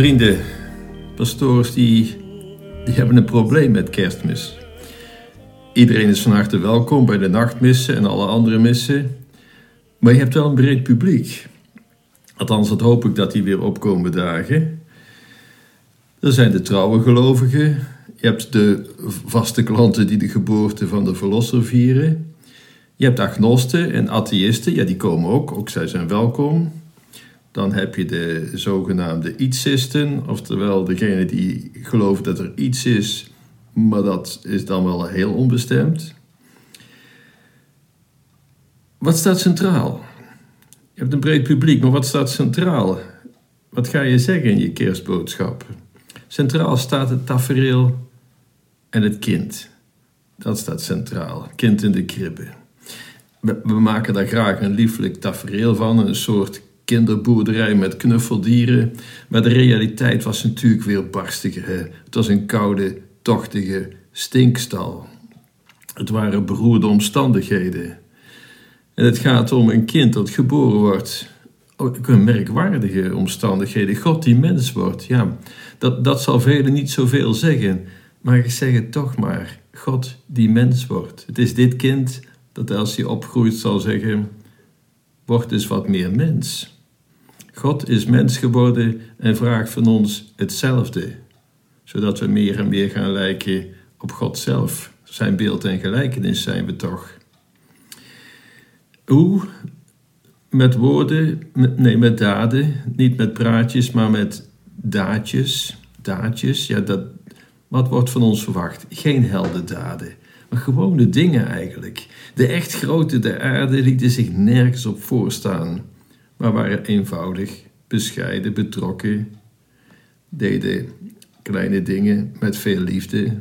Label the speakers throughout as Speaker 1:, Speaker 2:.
Speaker 1: Vrienden, pastoors die, die hebben een probleem met kerstmis. Iedereen is van harte welkom bij de nachtmissen en alle andere missen. Maar je hebt wel een breed publiek. Althans, dat hoop ik dat die weer opkomen dagen. Er zijn de trouwe gelovigen. Je hebt de vaste klanten die de geboorte van de verlosser vieren. Je hebt agnosten en atheïsten. Ja, die komen ook. Ook zij zijn welkom. Dan heb je de zogenaamde ietsisten, oftewel degene die geloven dat er iets is, maar dat is dan wel heel onbestemd. Wat staat centraal? Je hebt een breed publiek, maar wat staat centraal? Wat ga je zeggen in je kerstboodschap? Centraal staat het tafereel en het kind. Dat staat centraal. Kind in de kribbe. We maken daar graag een lieflijk tafereel van, een soort kinderboerderij met knuffeldieren. Maar de realiteit was natuurlijk weer barstiger. Het was een koude, tochtige stinkstal. Het waren beroerde omstandigheden. En het gaat om een kind dat geboren wordt. Ook een merkwaardige omstandigheden. God die mens wordt. Ja, dat, dat zal velen niet zoveel zeggen. Maar ik zeg het toch maar. God die mens wordt. Het is dit kind dat als hij opgroeit zal zeggen: Word eens wat meer mens. God is mens geworden en vraagt van ons hetzelfde, zodat we meer en meer gaan lijken op God zelf. Zijn beeld en gelijkenis zijn we toch. Hoe? Met woorden, nee, met daden, niet met praatjes, maar met daadjes. Daadjes, ja, dat, wat wordt van ons verwacht? Geen heldendaden, maar gewone dingen eigenlijk. De echt grote der aarde lieten zich nergens op voorstaan maar waren eenvoudig, bescheiden, betrokken, deden kleine dingen met veel liefde.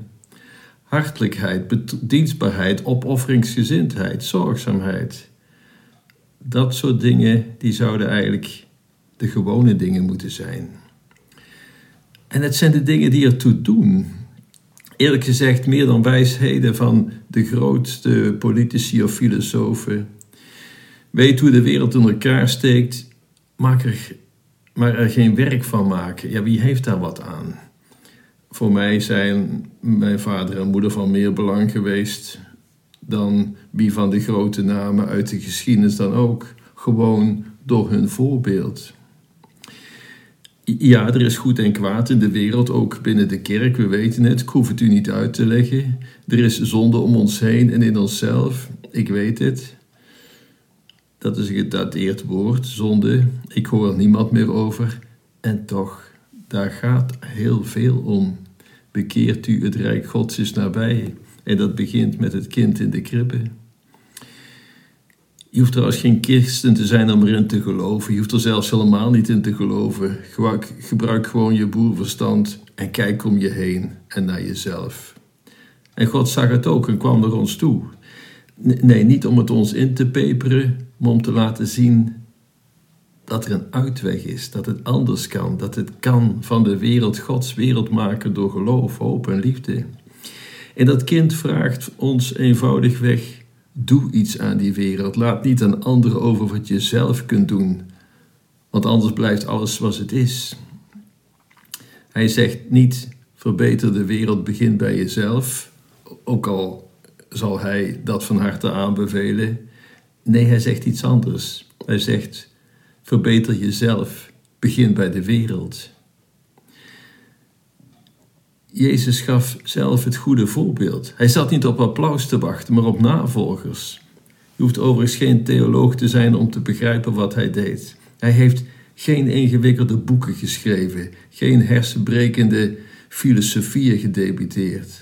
Speaker 1: Hartelijkheid, dienstbaarheid, opofferingsgezindheid, zorgzaamheid. Dat soort dingen die zouden eigenlijk de gewone dingen moeten zijn. En het zijn de dingen die ertoe doen. Eerlijk gezegd, meer dan wijsheden van de grootste politici of filosofen Weet hoe de wereld in elkaar steekt, maak er, maar er geen werk van maken. Ja, wie heeft daar wat aan? Voor mij zijn mijn vader en moeder van meer belang geweest dan wie van de grote namen uit de geschiedenis dan ook. Gewoon door hun voorbeeld. Ja, er is goed en kwaad in de wereld, ook binnen de kerk, we weten het. Ik hoef het u niet uit te leggen. Er is zonde om ons heen en in onszelf, ik weet het. Dat is een gedateerd woord, zonde. Ik hoor niemand meer over. En toch, daar gaat heel veel om. Bekeert u, het Rijk Gods is nabij. En dat begint met het kind in de kribbe. Je hoeft trouwens geen christen te zijn om erin te geloven. Je hoeft er zelfs helemaal niet in te geloven. Gebruik gewoon je boerverstand en kijk om je heen en naar jezelf. En God zag het ook en kwam naar ons toe. Nee, niet om het ons in te peperen, om te laten zien dat er een uitweg is, dat het anders kan, dat het kan van de wereld Gods wereld maken door geloof, hoop en liefde. En dat kind vraagt ons eenvoudigweg: doe iets aan die wereld. Laat niet aan anderen over wat je zelf kunt doen, want anders blijft alles zoals het is. Hij zegt niet: verbeter de wereld, begin bij jezelf, ook al zal hij dat van harte aanbevelen. Nee, hij zegt iets anders. Hij zegt: verbeter jezelf, begin bij de wereld. Jezus gaf zelf het goede voorbeeld. Hij zat niet op applaus te wachten, maar op navolgers. Je hoeft overigens geen theoloog te zijn om te begrijpen wat hij deed. Hij heeft geen ingewikkelde boeken geschreven, geen hersenbrekende filosofieën gedebuteerd.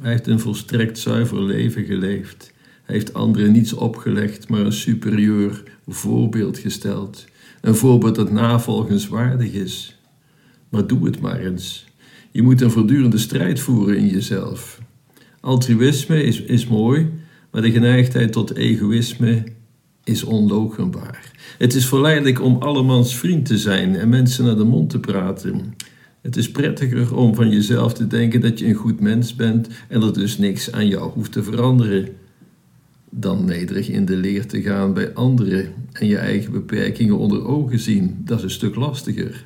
Speaker 1: Hij heeft een volstrekt zuiver leven geleefd. Heeft anderen niets opgelegd, maar een superieur voorbeeld gesteld. Een voorbeeld dat navolgenswaardig is. Maar doe het maar eens. Je moet een voortdurende strijd voeren in jezelf. Altruïsme is, is mooi, maar de geneigdheid tot egoïsme is onloochenbaar. Het is verleidelijk om allemans vriend te zijn en mensen naar de mond te praten. Het is prettiger om van jezelf te denken dat je een goed mens bent en er dus niks aan jou hoeft te veranderen dan nederig in de leer te gaan bij anderen en je eigen beperkingen onder ogen zien. Dat is een stuk lastiger.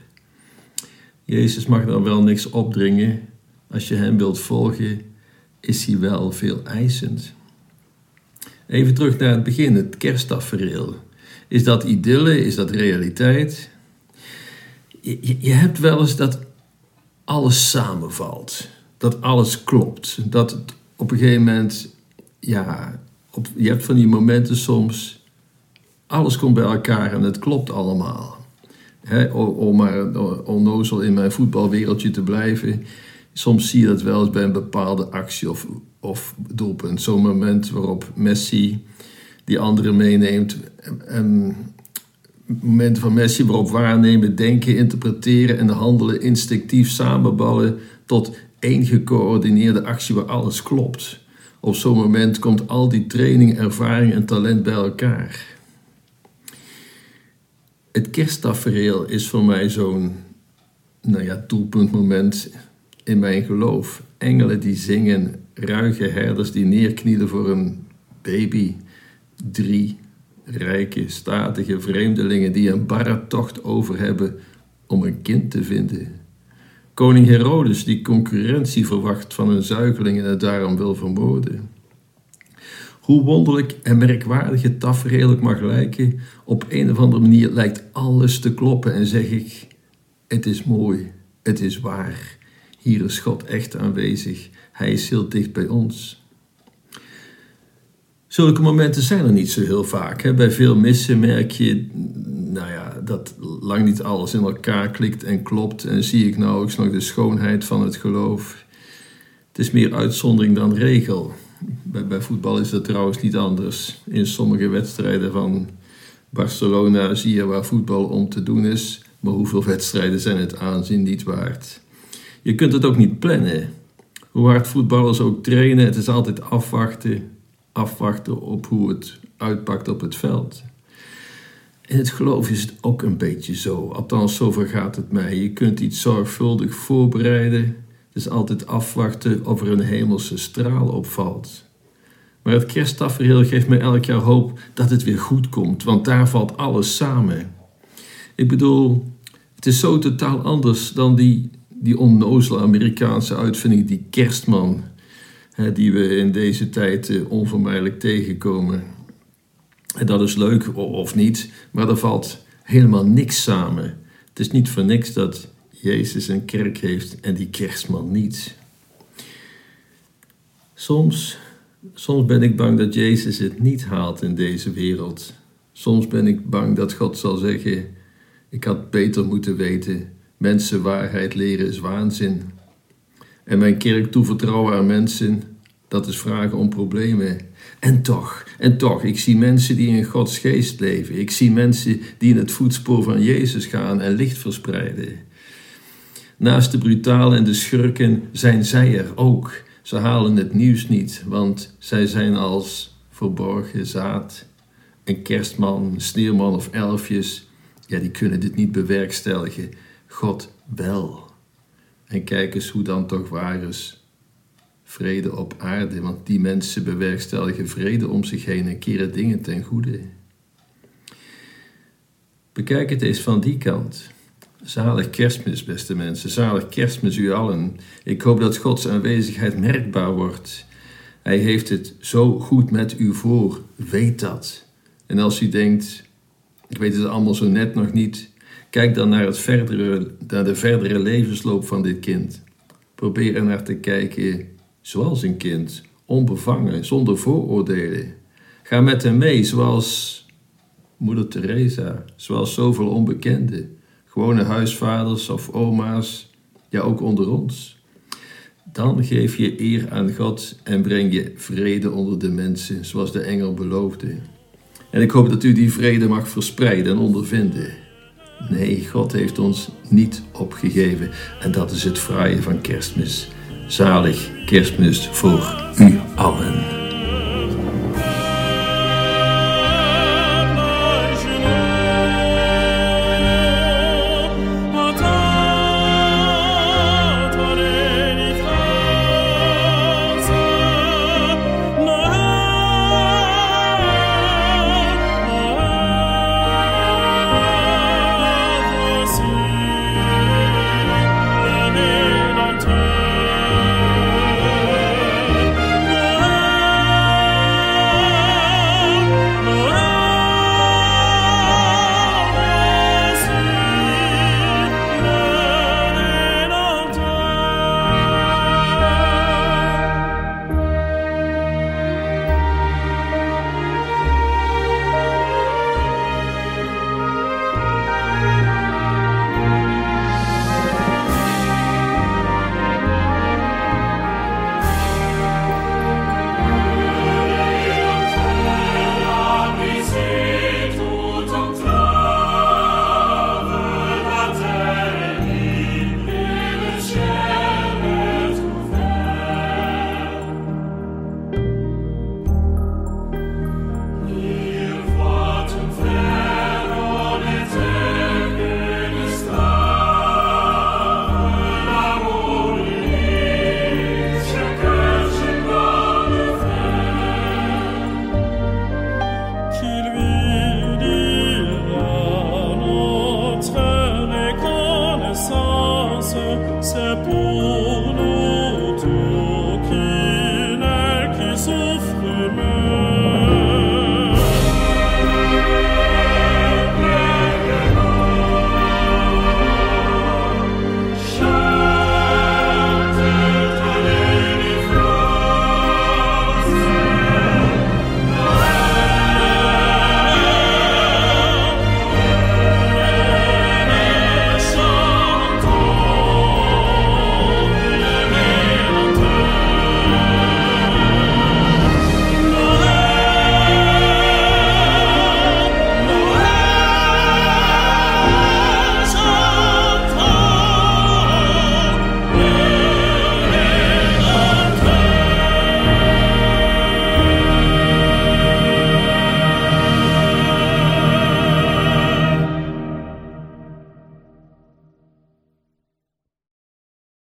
Speaker 1: Jezus mag dan wel niks opdringen. Als je hem wilt volgen, is hij wel veel eisend. Even terug naar het begin, het kersttafereel. Is dat idylle? Is dat realiteit? Je, hebt wel eens dat alles samenvalt. Dat alles klopt. Dat het op een gegeven moment, ja, op, je hebt van die momenten soms, alles komt bij elkaar en het klopt allemaal. Om maar onnozel in mijn voetbalwereldje te blijven. Soms zie je dat wel eens bij een bepaalde actie of, of doelpunt. Zo'n moment waarop Messi die anderen meeneemt. En momenten van Messi waarop waarnemen, denken, interpreteren en handelen instinctief samenballen tot één gecoördineerde actie waar alles klopt. Op zo'n moment komt al die training, ervaring en talent bij elkaar. Het kersttafereel is voor mij zo'n nou ja, doelpuntmoment in mijn geloof. Engelen die zingen, ruige herders die neerknielen voor een baby. Drie rijke, statige vreemdelingen die een barre tocht over hebben om een kind te vinden. Koning Herodes die concurrentie verwacht van een zuigeling en het daarom wil vermoorden. Hoe wonderlijk en merkwaardig het tafereel mag lijken, op een of andere manier lijkt alles te kloppen en zeg ik: Het is mooi, het is waar. Hier is God echt aanwezig. Hij is heel dicht bij ons. Zulke momenten zijn er niet zo heel vaak. Hè? Bij veel missen merk je dat lang niet alles in elkaar klikt en klopt. En zie ik nauwelijks nog de schoonheid van het geloof. Het is meer uitzondering dan regel. Bij, bij voetbal is dat trouwens niet anders. In sommige wedstrijden van Barcelona zie je waar voetbal om te doen is. Maar hoeveel wedstrijden zijn het aanzien niet waard? Je kunt het ook niet plannen. Hoe hard voetballers ook trainen, het is altijd afwachten, afwachten op hoe het uitpakt op het veld. In het geloof is het ook een beetje zo. Althans, zo gaat het mij. Je kunt iets zorgvuldig voorbereiden. Is altijd afwachten of er een hemelse straal opvalt. Maar het kersttafereel geeft me elk jaar hoop dat het weer goed komt, want daar valt alles samen. Ik bedoel, het is zo totaal anders dan die, die onnozele Amerikaanse uitvinding, die kerstman die we in deze tijd eh, onvermijdelijk tegenkomen. En dat is leuk of niet, maar er valt helemaal niks samen. Het is niet voor niks dat Jezus een kerk heeft en die kerstman niet. Soms, soms ben ik bang dat Jezus het niet haalt in deze wereld. Soms ben ik bang dat God zal zeggen: Ik had beter moeten weten. Mensen waarheid leren is waanzin. En mijn kerk toevertrouwen aan mensen, dat is vragen om problemen. En toch, en toch, ik zie mensen die in Gods geest leven. Ik zie mensen die in het voetspoor van Jezus gaan en licht verspreiden. Naast de brutalen en de schurken zijn zij er ook. Ze halen het nieuws niet, want zij zijn als verborgen zaad. Een kerstman, een sneeuwman of elfjes, ja, die kunnen dit niet bewerkstelligen. God wel. En kijk eens hoe dan toch waar is. Vrede op aarde, want die mensen bewerkstelligen vrede om zich heen en keren dingen ten goede. Bekijk het eens van die kant. Zalig kerstmis, beste mensen. Zalig kerstmis, u allen. Ik hoop dat Gods aanwezigheid merkbaar wordt. Hij heeft het zo goed met u voor. Weet dat. En als u denkt, ik weet het allemaal zo net nog niet, Kijk dan naar, het verdere, naar de verdere levensloop van dit kind. Probeer er naar te kijken zoals een kind, onbevangen, zonder vooroordelen. Ga met hem mee, zoals moeder Teresa, zoals zoveel onbekenden, gewone huisvaders of oma's, ja ook onder ons. Dan geef je eer aan God en breng je vrede onder de mensen, zoals de engel beloofde. En ik hoop dat u die vrede mag verspreiden en ondervinden. Nee, God heeft ons niet opgegeven. En dat is het fraaie van kerstmis. Zalig kerstmis voor u allen.